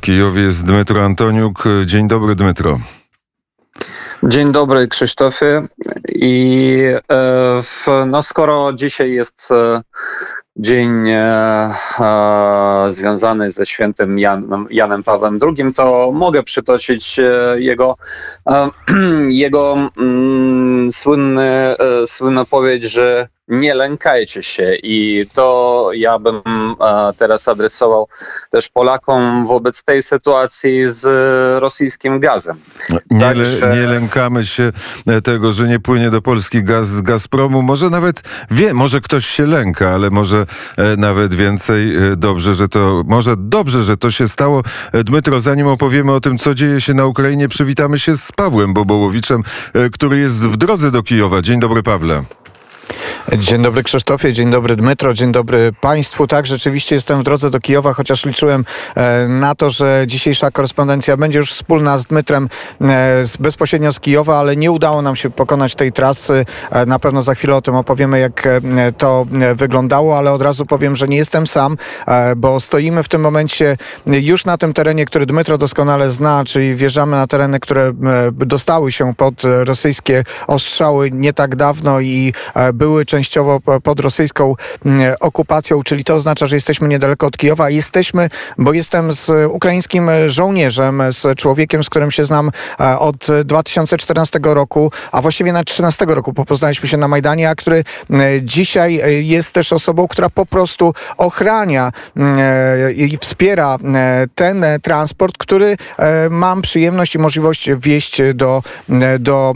W Kijowie jest Dmytro Antoniuk. Dzień dobry, Dmytro. Dzień dobry, Krzysztofie. I e, no, skoro dzisiaj jest e, dzień e, związany ze świętym Jan, Janem Pawłem II, to mogę przytoczyć jego, jego mm, słynny, słynną powiedzi, że nie lękajcie się i to ja bym e, teraz adresował też Polakom wobec tej sytuacji z rosyjskim gazem. Nie, Także... nie lękamy się tego, że nie płynie do Polski gaz z Gazpromu. Może nawet wie, może ktoś się lęka, ale może e, nawet więcej e, dobrze, że to, może dobrze, że to się stało. Dmytro, zanim opowiemy o tym, co dzieje się na Ukrainie, przywitamy się z Pawłem Bobołowiczem, który jest w drodze do Kijowa. Dzień dobry, Pawle. Dzień dobry Krzysztofie, dzień dobry Dmytro, dzień dobry Państwu. Tak, rzeczywiście jestem w drodze do Kijowa, chociaż liczyłem e, na to, że dzisiejsza korespondencja będzie już wspólna z Dmytrem e, bezpośrednio z Kijowa, ale nie udało nam się pokonać tej trasy. E, na pewno za chwilę o tym opowiemy, jak to wyglądało, ale od razu powiem, że nie jestem sam, bo stoimy w tym momencie już na tym terenie, który Dmytro doskonale zna, czyli wjeżdżamy na tereny, które dostały się pod rosyjskie ostrzały nie tak dawno i były częściowo pod rosyjską mm, okupacją, czyli to oznacza, że jesteśmy niedaleko od Kijowa. Jesteśmy, bo jestem z ukraińskim żołnierzem, z człowiekiem, z którym się znam e, od 2014 roku, a właściwie na 13 roku, bo poznaliśmy się na Majdanie, a który mm, dzisiaj e, jest też osobą, która po prostu ochrania e, i wspiera ten transport, który mam przyjemność i możliwość wieść do, do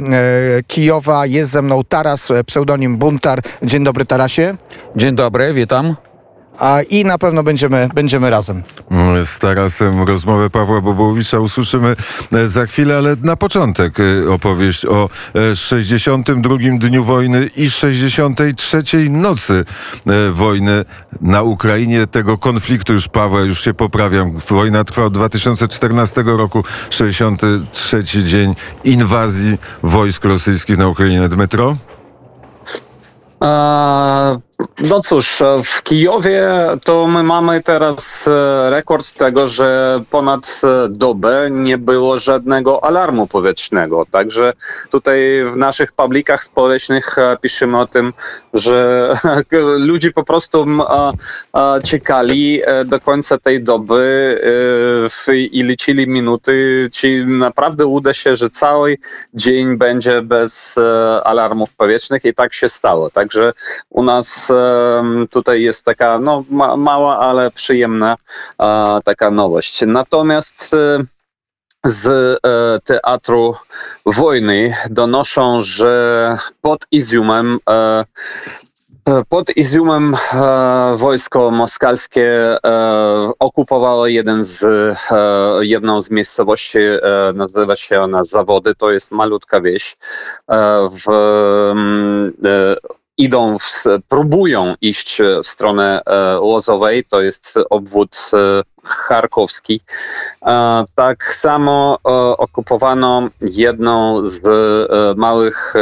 Kijowa. Jest ze mną Taras, pseudonim Buntar. Dzień dobry Tarasie. Dzień dobry, witam. A i na pewno będziemy, będziemy razem. Z Tarasem rozmowę Pawła Bobołowicza usłyszymy e, za chwilę, ale na początek e, opowieść o 62 e, dniu wojny i 63 nocy wojny na Ukrainie. Tego konfliktu już Paweł, już się poprawiam. Wojna trwa od 2014 roku, 63 dzień inwazji wojsk rosyjskich na Ukrainę. Dmytro? 呃 No cóż, w Kijowie to my mamy teraz e, rekord tego, że ponad e, dobę nie było żadnego alarmu powietrznego. Także tutaj w naszych publikach społecznych e, piszemy o tym, że ludzie po prostu czekali do końca tej doby i liczyli minuty, czy naprawdę uda się, że cały dzień będzie bez alarmów powietrznych i tak się stało. Także u nas tutaj jest taka no, ma, mała, ale przyjemna taka nowość. Natomiast e, z e, teatru wojny donoszą, że pod Iziumem e, pod Iziumem wojsko moskiewskie okupowało jeden z, jedną z miejscowości, nazywa się ona Zawody, to jest malutka wieś w idą, w, próbują iść w stronę e, Łozowej, to jest obwód e, charkowski. E, tak samo okupowano jedną z małych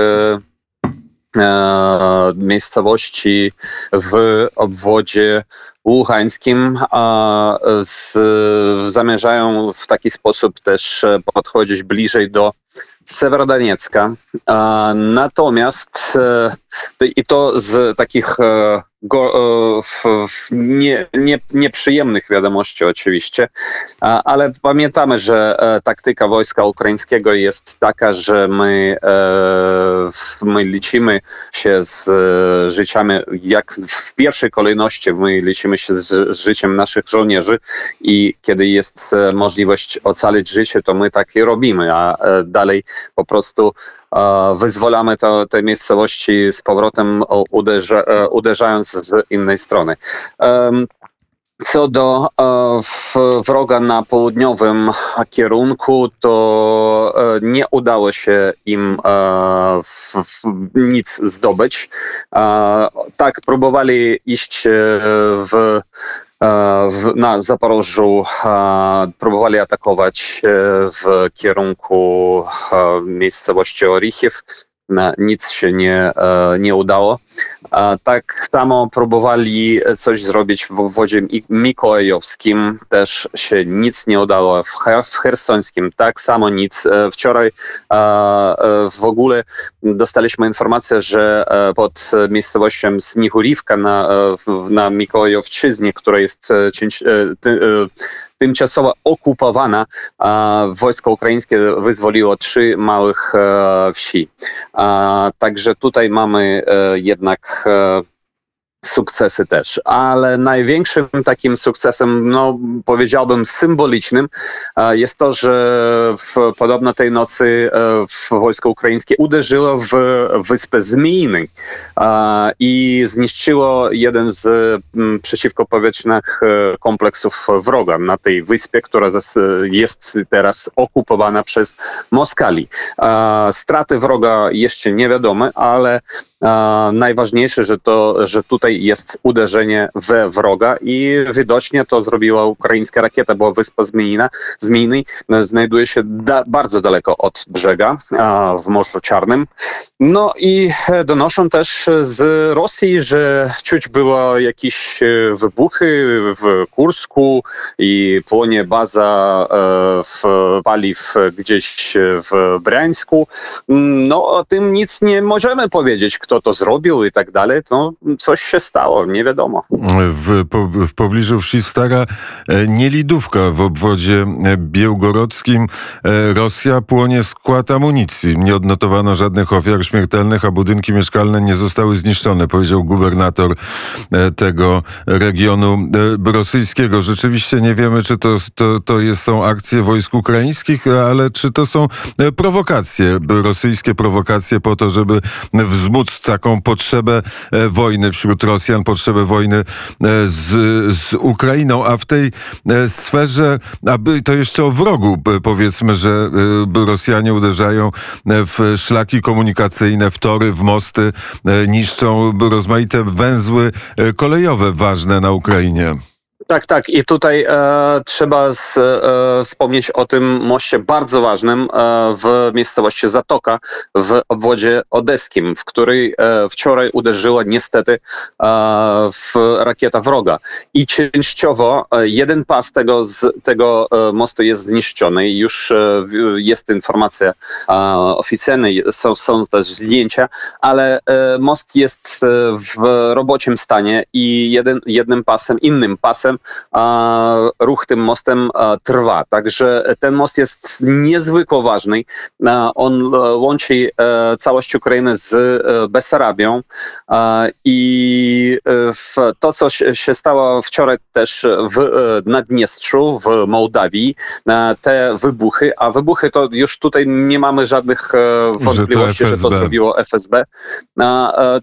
miejscowości w obwodzie łuchańskim, a z, zamierzają w taki sposób też podchodzić bliżej do Sewerodoniecka. Natomiast i to z takich go, e, nie, nie, nieprzyjemnych wiadomości oczywiście, ale pamiętamy, że e, taktyka wojska ukraińskiego jest taka, że my, e, my liczymy się z życiami, jak w pierwszej kolejności my liczymy się z życiem naszych żołnierzy i kiedy jest możliwość ocalić życie, to my tak i robimy, a dalej po prostu wyzwalamy to, te miejscowości z powrotem, uderza, e, uderzając z innej strony. Co do e, wroga na południowym kierunku, to e, nie udało się im nic zdobyć. Tak, próbowali iść w w, na Zaporożu próbowali atakować w kierunku miejscowości Orichiew, e, nic się nie, e, nie udało. Tak samo próbowali coś zrobić w wodzie Mi- mikołajowskim, też się nic nie udało. W, Her- w hersońskim tak samo nic. E, Wczoraj e, w ogóle dostaliśmy informację, że pod miejscowością Snichurivka na, na Mikołajowczyźnie, która jest tymczasowo okupowana, wojsko ukraińskie wyzwoliło trzy małych e, wsi. Także tutaj mamy e, jednak e, sukcesy też, ale największym takim sukcesem, no powiedziałbym symbolicznym, e, jest to, że w, podobno tej nocy e, wojsko ukraińskie uderzyło w wyspę Zmijny e, i zniszczyło jeden z przeciwkopowietrznych kompleksów wroga na tej wyspie, która jest teraz okupowana przez Moskali. Straty wroga jeszcze nie wiadome, ale najważniejsze, że to, że tutaj jest uderzenie we wroga i widocznie to zrobiła ukraińska rakieta, bo wyspa Zmijna, Zmijny e, znajduje się da, bardzo daleko od brzega w Morzu Czarnym. No i e, donoszą też z Rosji, że czuć było jakieś e, wybuchy w Kursku i płonie baza w paliw gdzieś w Brańsku. No o tym nic nie możemy powiedzieć, kto to zrobił i tak dalej. No coś się stało, nie wiadomo. W, po, w pobliżu wsi Stara e, Nielidówka w obwodzie e, białgorodzkim e, Rosja płonie skład amunicji. Nie odnotowano żadnych ofiar śmiertelnych, a budynki mieszkalne nie zostały zniszczone, powiedział gubernator tego regionu rosyjskiego. Rzeczywiście nie wiemy, czy to, to, to jest, są akcje wojsk ukraińskich, ale czy to są prowokacje, rosyjskie prowokacje po to, żeby wzmóc taką potrzebę e, wojny wśród Rosjan, potrzebę wojny e, z, z Ukrainą, a w tej e, sferze, aby to jeszcze o wrogu powiedzmy, że Rosjanie uderzają w szlaki komunikacyjne, w tory, w mosty, niszczą rozmaite węzły kolejowe ważne na Ukrainie. Tak, tak. I tutaj e, trzeba z, e, wspomnieć o tym moście bardzo ważnym e, w miejscowości Zatoka w obwodzie odeskim, w której e, wczoraj uderzyła niestety e, w rakieta wroga. I częściowo e, jeden pas tego, z, tego mostu jest zniszczony. Już jest informacja oficjalna, są, są też zdjęcia, ale most jest w robocim stanie i jeden, jednym pasem, innym pasem a, ruch tym mostem trwa. Także ten most jest niezwykle ważny. On e, łączy e, całość Ukrainy z e, Besarabią i to, co się, stało wczoraj też w Naddniestrzu, w Mołdawii, te wybuchy, a wybuchy to już tutaj nie mamy żadnych wątpliwości, że to, FSB. zrobiło FSB.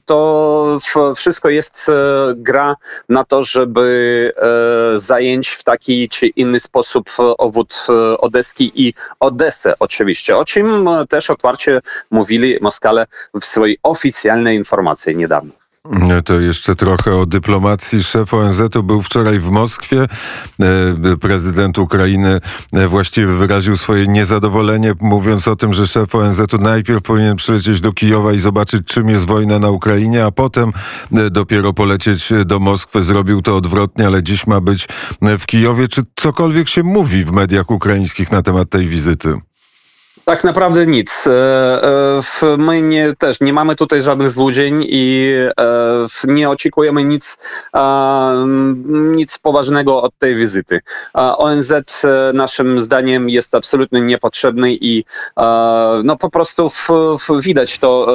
To wszystko jest gra na to, żeby zająć w taki czy inny sposób e, obwód e, odeski i Odesę oczywiście, o czym e, też otwarcie mówili Moskale w swojej oficjalnej informacji niedawno. To jeszcze trochę o dyplomacji. Szef ONZ-u był wczoraj w Moskwie. E, Prezydent Ukrainy e, właściwie wyraził swoje niezadowolenie, mówiąc o tym, że szef ONZ-u najpierw powinien przylecieć do Kijowa i zobaczyć, czym jest wojna na Ukrainie, a potem e, dopiero polecieć do Moskwy. Zrobił to odwrotnie, ale dziś ma być w Kijowie. Czy cokolwiek się mówi w mediach ukraińskich na temat tej wizyty? Tak naprawdę nic. E, e, My nie, też nie mamy tutaj żadnych złudzeń i e, nie oczekujemy nic, nic poważnego od tej wizyty. ONZ naszym zdaniem jest absolutnie niepotrzebny i no po prostu w, w, widać to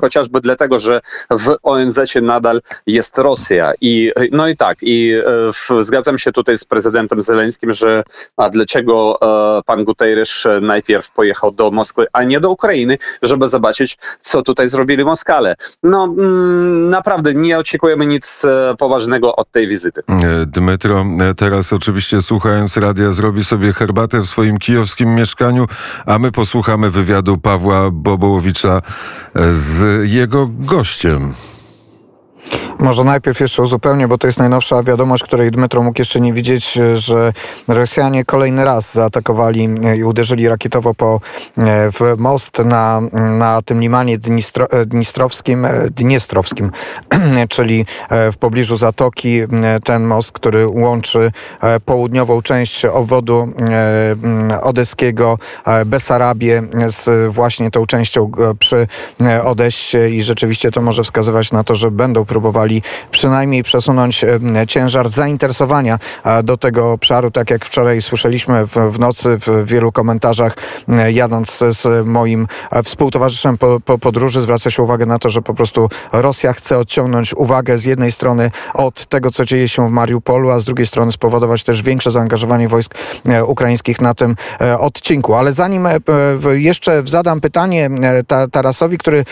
chociażby dlatego, że w ONZ nadal jest Rosja i no i tak i w, zgadzam się tutaj z prezydentem Zeleńskim, że a dlaczego pan Guterres najpierw pojechał do Moskwy, a nie do Ukrainy, żeby zobaczyć, co tutaj zrobili Moskale. No mm, naprawdę nie oczekujemy nic e, poważnego od tej wizyty. E, Dmytro e, teraz oczywiście słuchając radia zrobi sobie herbatę w swoim kijowskim mieszkaniu, a my posłuchamy wywiadu Pawła Bobołowicza z jego gościem. Może najpierw jeszcze uzupełnię, bo to jest najnowsza wiadomość, której Dmytro mógł jeszcze nie widzieć, że Rosjanie kolejny raz zaatakowali i uderzyli rakietowo po, e, w most na, na tym limanie Dnistro, e, Dnistrowskim, e, Dniestrowskim, czyli w pobliżu Zatoki, ten most, który łączy południową część obwodu odeskiego Besarabię z właśnie tą częścią przy Odeście i rzeczywiście to może wskazywać na to, że będą próbowali przynajmniej przesunąć ciężar zainteresowania do tego obszaru, tak jak wczoraj słyszeliśmy w, nocy w wielu komentarzach, jadąc z moim współtowarzyszem po, po podróży, zwraca się uwagę na to, że po prostu Rosja chce odciągnąć uwagę z jednej strony od tego, co dzieje się w Mariupolu, a z drugiej strony spowodować też większe zaangażowanie wojsk ukraińskich na tym odcinku. Ale zanim jeszcze zadam pytanie Tarasowi, który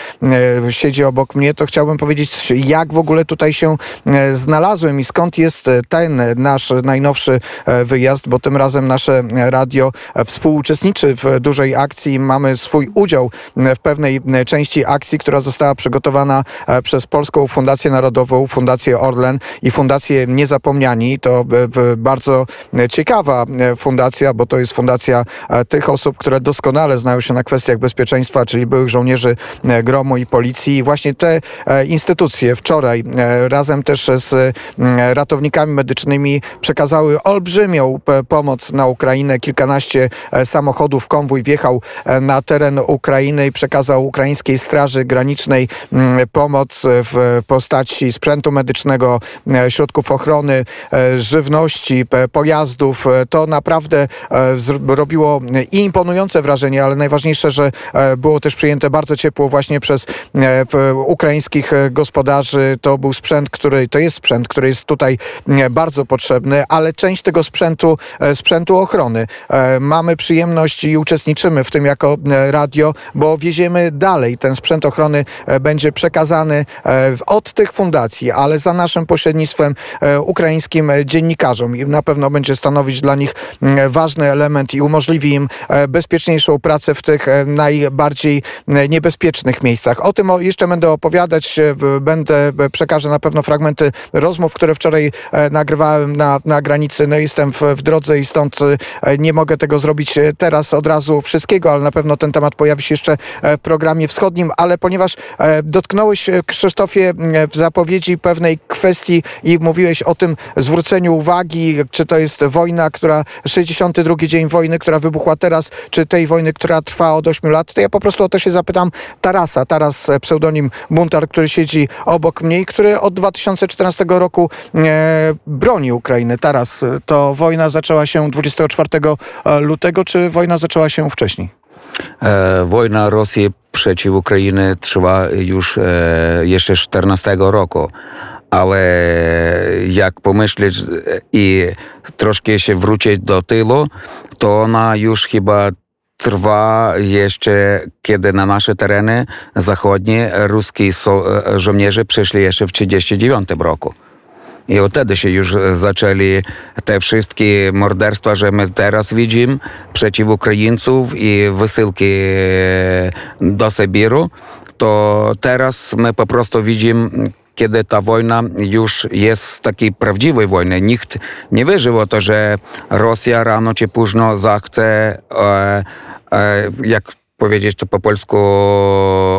siedzi obok mnie, to chciałbym powiedzieć, jak w ogóle tutaj się e, znalazłem i skąd jest e, ten nasz najnowszy e, wyjazd, bo tym razem nasze radio współuczestniczy w dużej akcji. Mamy swój udział w pewnej części akcji, która została przygotowana przez Polską Fundację Narodową, Fundację Orlen i Fundację Niezapomniani. To bardzo ciekawa fundacja, bo to jest fundacja tych osób, które doskonale znają się na kwestiach bezpieczeństwa, czyli byłych żołnierzy gromu i policji. I właśnie te instytucje wczoraj e, razem też z ratownikami medycznymi przekazały olbrzymią pomoc na Ukrainę. Kilkanaście e, samochodów, konwój wjechał e, na teren Ukrainy i przekazał ukraińskiej Straży Granicznej pomoc w postaci sprzętu medycznego, środków ochrony, żywności, pojazdów. To naprawdę robiło i imponujące wrażenie, ale najważniejsze, że było też przyjęte bardzo ciepło właśnie przez ukraińskich gospodarzy. To był sprzęt, który, to jest sprzęt, który jest tutaj bardzo potrzebny, ale część tego sprzętu, e, sprzętu ochrony. E, mamy przyjemność i uczestniczymy w tym jako e, radio, bo wieziemy dalej. Ten sprzęt ochrony będzie przekazany od tych fundacji, ale za naszym pośrednictwem ukraińskim dziennikarzom i na pewno będzie stanowić dla nich ważny element i umożliwi im bezpieczniejszą pracę w tych najbardziej niebezpiecznych miejscach. O tym jeszcze będę opowiadać, będę, przekażę na pewno fragmenty rozmów, które wczoraj e, nagrywałem na, na granicy. No jestem w, w drodze i stąd e, nie mogę tego zrobić e, teraz od razu wszystkiego, ale na pewno ten temat pojawi się jeszcze w programie wschodnim, ale ponieważ dotknąłeś Krzysztofie w zapowiedzi pewnej kwestii i mówiłeś o tym zwróceniu uwagi, czy to jest wojna, która 62 dzień wojny, która wybuchła teraz, czy tej wojny, która trwa od 8 lat, to ja po prostu o to się zapytam Tarasa. Taras, pseudonim Buntar, który siedzi obok mnie i który od 2014 roku e, broni Ukrainy. Teraz to wojna zaczęła się 24 lutego, czy wojna zaczęła się wcześniej? E, wojna Rosji przeciw Ukrainy trwa już e, jeszcze 14 roku. Ale jak pomyśleć i troszkę się wrócić do tyłu, to ona już chyba trwa jeszcze, kiedy na nasze tereny zachodnie ruskie żołnierze przyszli jeszcze w 1939 roku. I wtedy się już zaczęli te wszystkie morderstwa, że my teraz widzimy przeciw Ukraińców i wysyłki do Sybiru, to teraz my po prostu widzimy kiedy ta wojna już jest takiej prawdziwej wojny. Nikt nie wierzył o to, że Rosja rano czy późno zachce e, E, jak powiedzieć to po polsku,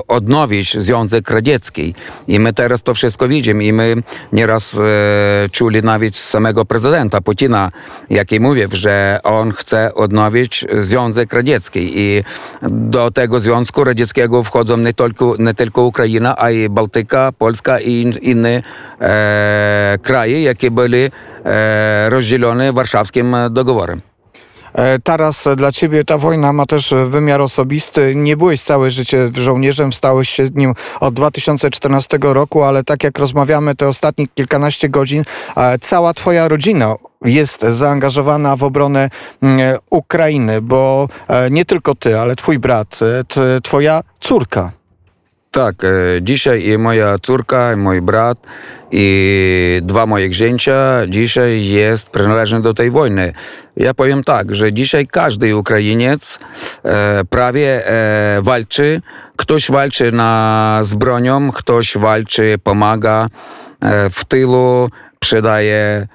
odnowić Związek Radziecki. I my teraz to wszystko widzimy. I my nieraz e, czuli nawet samego prezydenta Putina, jaki mówił, że on chce odnowić Związek Radziecki. I do tego Związku Radzieckiego wchodzą nie tylko, nie tylko Ukraina, a i Bałtyka, Polska i inne e, kraje, jakie były e, rozdzielone warszawskim dogoworem. E, teraz dla ciebie ta wojna ma też wymiar osobisty. Nie byłeś całe życie żołnierzem, stałeś się nim od 2014 roku, ale tak jak rozmawiamy te ostatnie kilkanaście godzin, e, cała twoja rodzina jest zaangażowana w obronę mm, Ukrainy, bo e, nie tylko ty, ale twój brat, twoja córka tak, dzisiaj i moja córka, i mój brat, i dwa moje księcia dzisiaj jest przynależny do tej wojny. Ja powiem tak, że dzisiaj każdy Ukrainiec e, prawie e, walczy. Ktoś walczy na, z bronią, ktoś walczy, pomaga. e, w tylu, przydaje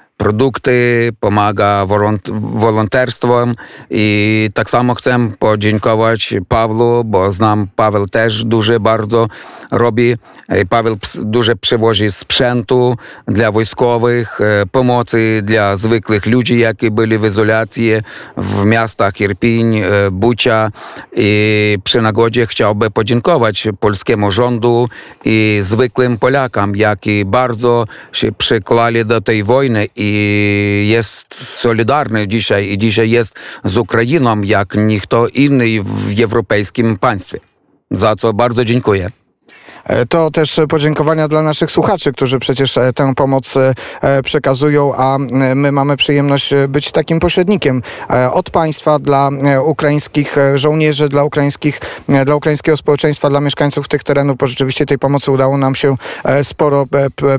pomaga wolont- wolonterstwem i tak samo chcę podziękować Pawlu, bo znam Paweł też dużo bardzo robi. E, Paweł dużo przywozi sprzętu dla wojskowych, e, pomocy dla zwykłych ludzi, jakie byli w izolacji w miastach Irpiń, e, Bucia i przy nagodzie chciałbym podziękować polskiemu rządu i zwykłym Polakom, jaki bardzo się przyklali do tej wojny i jest solidarny dzisiaj i dzisiaj jest z Ukrainą jak nikt inny w europejskim państwie. Za co bardzo dziękuję. E, To też podziękowania dla naszych słuchaczy, którzy przecież e, tę pomoc e, przekazują, a my mamy przyjemność być takim pośrednikiem od państwa dla ukraińskich żołnierzy, dla, ukraińskich, dla ukraińskiego społeczeństwa, dla mieszkańców tych terenów, bo rzeczywiście tej pomocy udało nam się sporo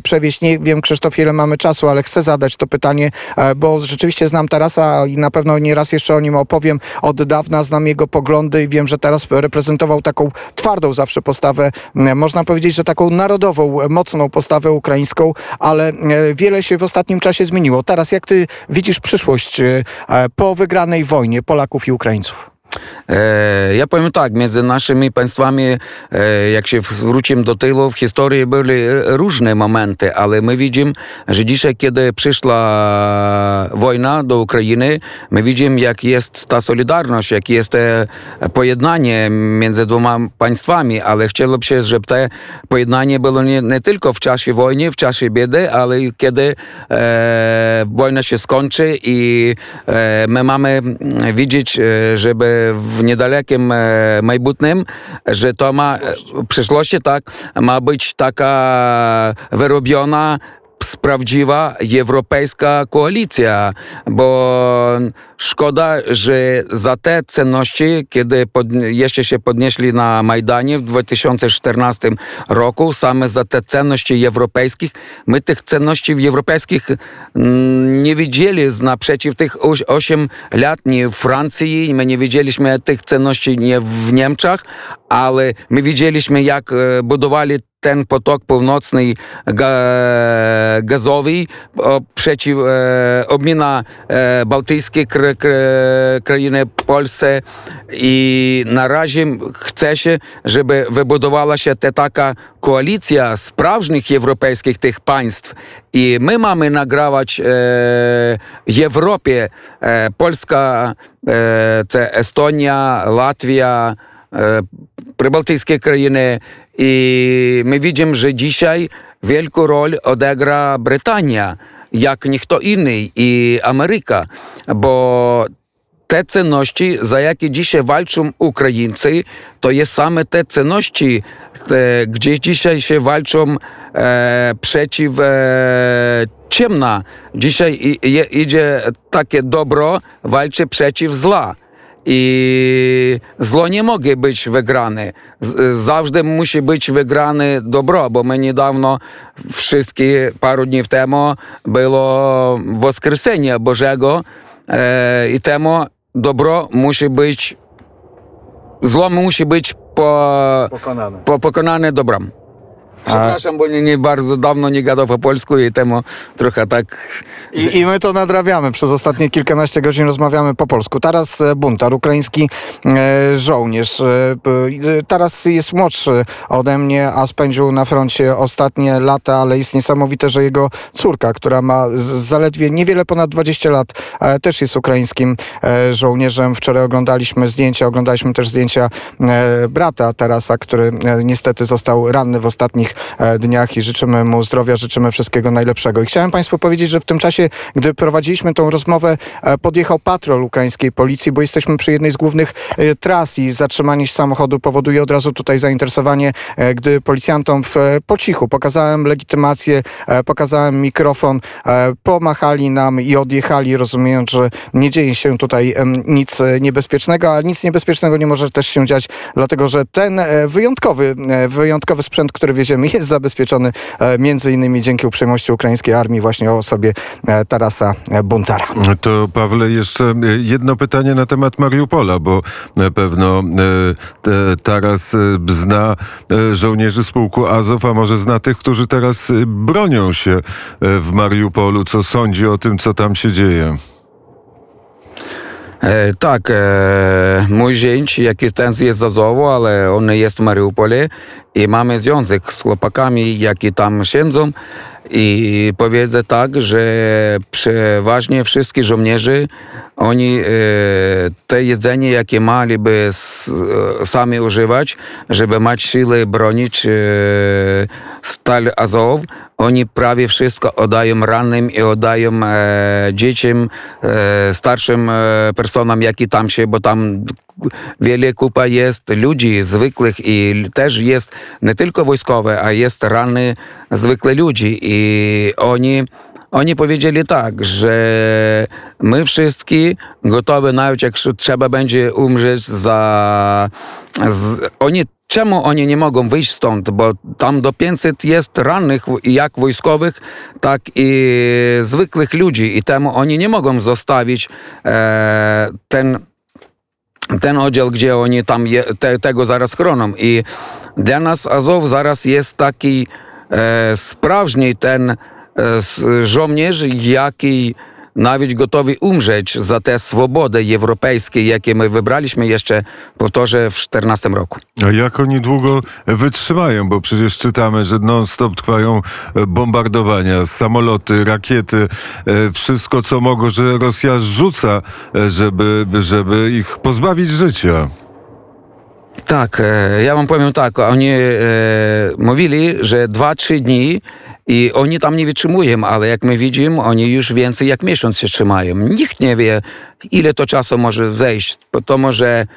przewieźć. Nie wiem, Krzysztof, ile mamy czasu, ale chcę zadać to pytanie, bo rzeczywiście znam Tarasa i na pewno nie raz jeszcze o nim opowiem. Od dawna znam jego poglądy i wiem, że teraz reprezentował taką twardą zawsze postawę, m, można powiedzieć, że taką narodową, mocną postawę ukraińską, ale e, wiele się w ostatnim czasie zmieniło. Teraz jak ty widzisz przyszłość e, e, po wygranej wojnie Polaków i Ukraińców? E, Ja tak, między naszymi państwami, e, jak się wrócimy do tyłu, w historii były różne momenty, ale my widzimy, że dzisiaj, kiedy przyszła wojna do Ukrainy, my widzimy, jak jest ta solidarność, jak jest te pojednanie między dwoma państwami, ale chciałbym się, żeby te pojednanie było nie, tylko w czasie wojny, w czasie biedy, ale kiedy e, wojna się skończy i e, my mamy widzieć, e, żeby w niedalekim e, majbutnym, że to ma e, w przyszłości tak, ma być taka wyrobiona, prawdziwa europejska koalicja, bo szkoda, że za te cenności, kiedy pod, jeszcze się podnieśli na Majdanie w 2014 roku, same za te cenności europejskich, my tych cenności europejskich mm, nie widzieli. Naprzeciw tych 8 lat nie w Francji, my nie widzieliśmy tych cenności nie w Niemczech, ale my widzieliśmy jak e, budowali ten potok północny ga, gazowy przeciw e, obmina e, bałtyckie kr, країни Польщі. І наразі хоче, щоб вибудувала ще те така коаліція справжніх європейських тих панств. І ми маємо награвач е, Європі, е, Польська, е, це Естонія, Латвія. Е, прибалтійські країни, і ми бачимо, що дійсно велику роль одегра Британія. jak ніхто inny i Ameryka, bo te cenności, za jakie dzisiaj walczą Ukraińcy, to jest same te cenności, te, gdzie dzisiaj się walczą e, przeciw e, ciemna. Dzisiaj i, i, idzie takie dobro, walczy przeciw zła. I zło nie może być wygrane. Z- Zawsze musi być wygrane dobro, bo my niedawno, wszystkie paru dni temu, było Woskresenie Bożego e, i temu dobro musi być, zło musi być po, Pokonany. po, pokonane dobrem. Przepraszam, bo nie, nie bardzo dawno nie gadał po polsku i temu trochę tak I, I my to nadrabiamy. Przez ostatnie kilkanaście godzin rozmawiamy po polsku. Taras e, Buntar, ukraiński e, żołnierz. E, Taras jest młodszy ode mnie, a spędził na froncie ostatnie lata, ale jest niesamowite, że jego córka, która ma zaledwie niewiele ponad 20 lat, też jest ukraińskim żołnierzem. Wczoraj oglądaliśmy zdjęcia, oglądaliśmy też zdjęcia brata Tarasa, który niestety został ranny w ostatnich dniach i życzymy mu zdrowia, życzymy wszystkiego najlepszego. I chciałem Państwu powiedzieć, że w tym czasie, gdy prowadziliśmy tą rozmowę, e, podjechał patrol ukraińskiej policji, bo jesteśmy przy jednej z głównych e, tras i zatrzymanie samochodu powoduje od razu tutaj zainteresowanie, e, gdy policjantom w, e, po cichu pokazałem legitymację, e, pokazałem mikrofon, e, pomachali nam i odjechali, rozumiejąc, że nie dzieje się tutaj nic e, niebezpiecznego, ale nic niebezpiecznego nie może też się dziać, dlatego że ten e, wyjątkowy, e, wyjątkowy sprzęt, który wieziemy, jest zabezpieczony e, między innymi dzięki uprzejmości ukraińskiej armii właśnie o osobie e, Tarasa Buntara. To Pawle, jeszcze e, jedno pytanie na temat Mariupola, bo na pewno e, Taras e, zna e, żołnierzy z pułku Azow, a może zna tych, którzy teraz e, bronią się e, w Mariupolu. Co sądzi o tym, co tam się dzieje? E, tak, e, mój zięć, jaki ten jest z Azowu, ale on jest w Mariupole i mamy związek z chłopakami, jaki tam siedzą i powiedzę tak, że przeważnie wszystkie żołnierze, oni e, te jedzenie, jakie mieliby e, sami używać, żeby mieć siłę bronić e, stal Azow, oni prawie wszystko oddają rannym i oddają e, dzieciom, e, starszym e, personom, jakie tam się, bo tam wiele kupa jest ludzi zwykłych i też jest nie tylko wojskowe, a jest rany zwykle ludzi i oni oni powiedzieli tak, że my wszyscy gotowi, nawet jak trzeba będzie umrzeć za... Oni Czemu oni nie mogą wyjść stąd? Bo tam do 500 jest rannych, jak wojskowych, tak i zwykłych ludzi, i temu oni nie mogą zostawić e, ten, ten oddział, gdzie oni tam je, te, tego zaraz chronią. I dla nas Azow zaraz jest taki e, ten e, żołnierz, jaki nawet gotowi umrzeć za te swobody europejskie, jakie my wybraliśmy jeszcze, powtórzę, w 14 roku. A jak oni długo wytrzymają? Bo przecież czytamy, że non-stop trwają e, bombardowania, samoloty, rakiety, e, wszystko co mogło, że Rosja rzuca, e, żeby, żeby ich pozbawić życia. Tak, ja wam powiem tak, oni e, mówili, że 2-3 dni i oni tam nie wytrzymują, ale jak my widzimy, oni już więcej jak miesiąc się trzymają. Nikt nie wie, ile to czasu może zejść. To może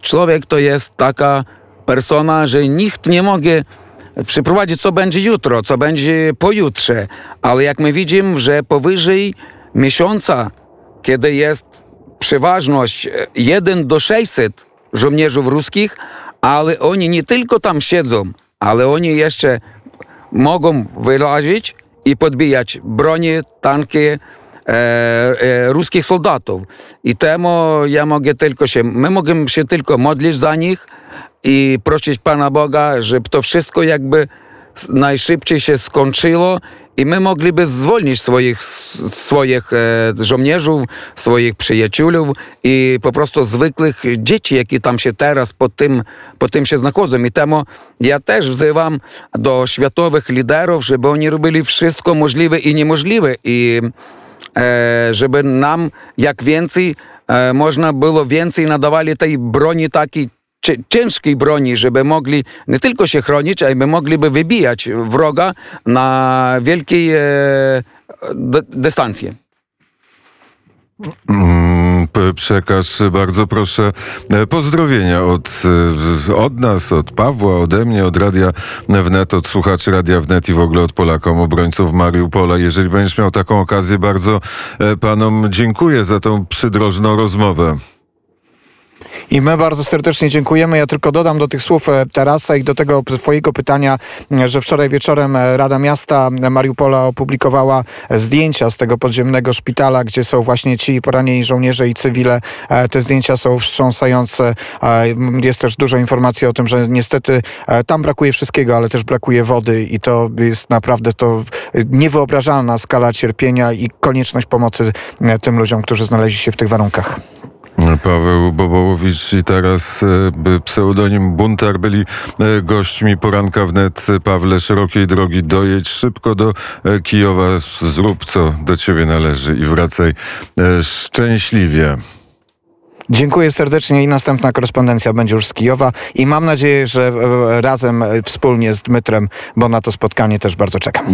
człowiek to jest taka persona, że nikt nie może przeprowadzić, co będzie jutro, co będzie pojutrze. Ale jak my widzimy, że powyżej miesiąca, kiedy jest przeważność 1 do 600 żołnierzy ruskich, ale oni nie tylko tam siedzą, ale oni jeszcze mogą wyrazić i podbijać broni, tanki e, e, ruskich soldatów. I temu ja mogę tylko się, my możemy się tylko modlić za nich i prosić Pana Boga, żeby to wszystko jakby najszybciej się skończyło i my mogliby zwolnić swoich, swoich e, żołnierzy, swoich przyjaciół i po prostu zwykłych dzieci, jakie tam się teraz po tym, po tym się znachodzą. I temu ja też wzywam do światowych liderów, żeby oni robili wszystko możliwe i niemożliwe i e, żeby nam jak więcej e, można było więcej nadawali tej broni takiej ciężkiej broni, żeby mogli nie tylko się chronić, ale mogliby wybijać wroga na wielkiej e, dystancje. Mm, przekaż bardzo proszę e, pozdrowienia od, e, od nas, od Pawła, ode mnie, od Radia Wnet, od słuchaczy Radia Wnet i w ogóle od Polakom, obrońców Mariupola. Jeżeli będziesz miał taką okazję, bardzo panom dziękuję za tą przydrożną rozmowę. I my bardzo serdecznie dziękujemy. Ja tylko dodam do tych słów Tarasa i do tego twojego pytania, że wczoraj wieczorem Rada Miasta Mariupola opublikowała zdjęcia z tego podziemnego szpitala, gdzie są właśnie ci poranieni żołnierze i cywile. Te zdjęcia są wstrząsające. Jest też dużo informacji o tym, że niestety tam brakuje wszystkiego, ale też brakuje wody i to jest naprawdę to niewyobrażalna skala cierpienia i konieczność pomocy tym ludziom, którzy znaleźli się w tych warunkach. Paweł Bobołowicz i teraz e, pseudonim Buntar byli e, gośćmi poranka wnet. Pawle, szerokiej drogi dojedź szybko do e, Kijowa, zrób co do ciebie należy i wracaj szczęśliwie. Dziękuję serdecznie i następna korespondencja będzie już z Kijowa i mam nadzieję, że razem wspólnie z Dmytrem, bo na to spotkanie też bardzo czekam.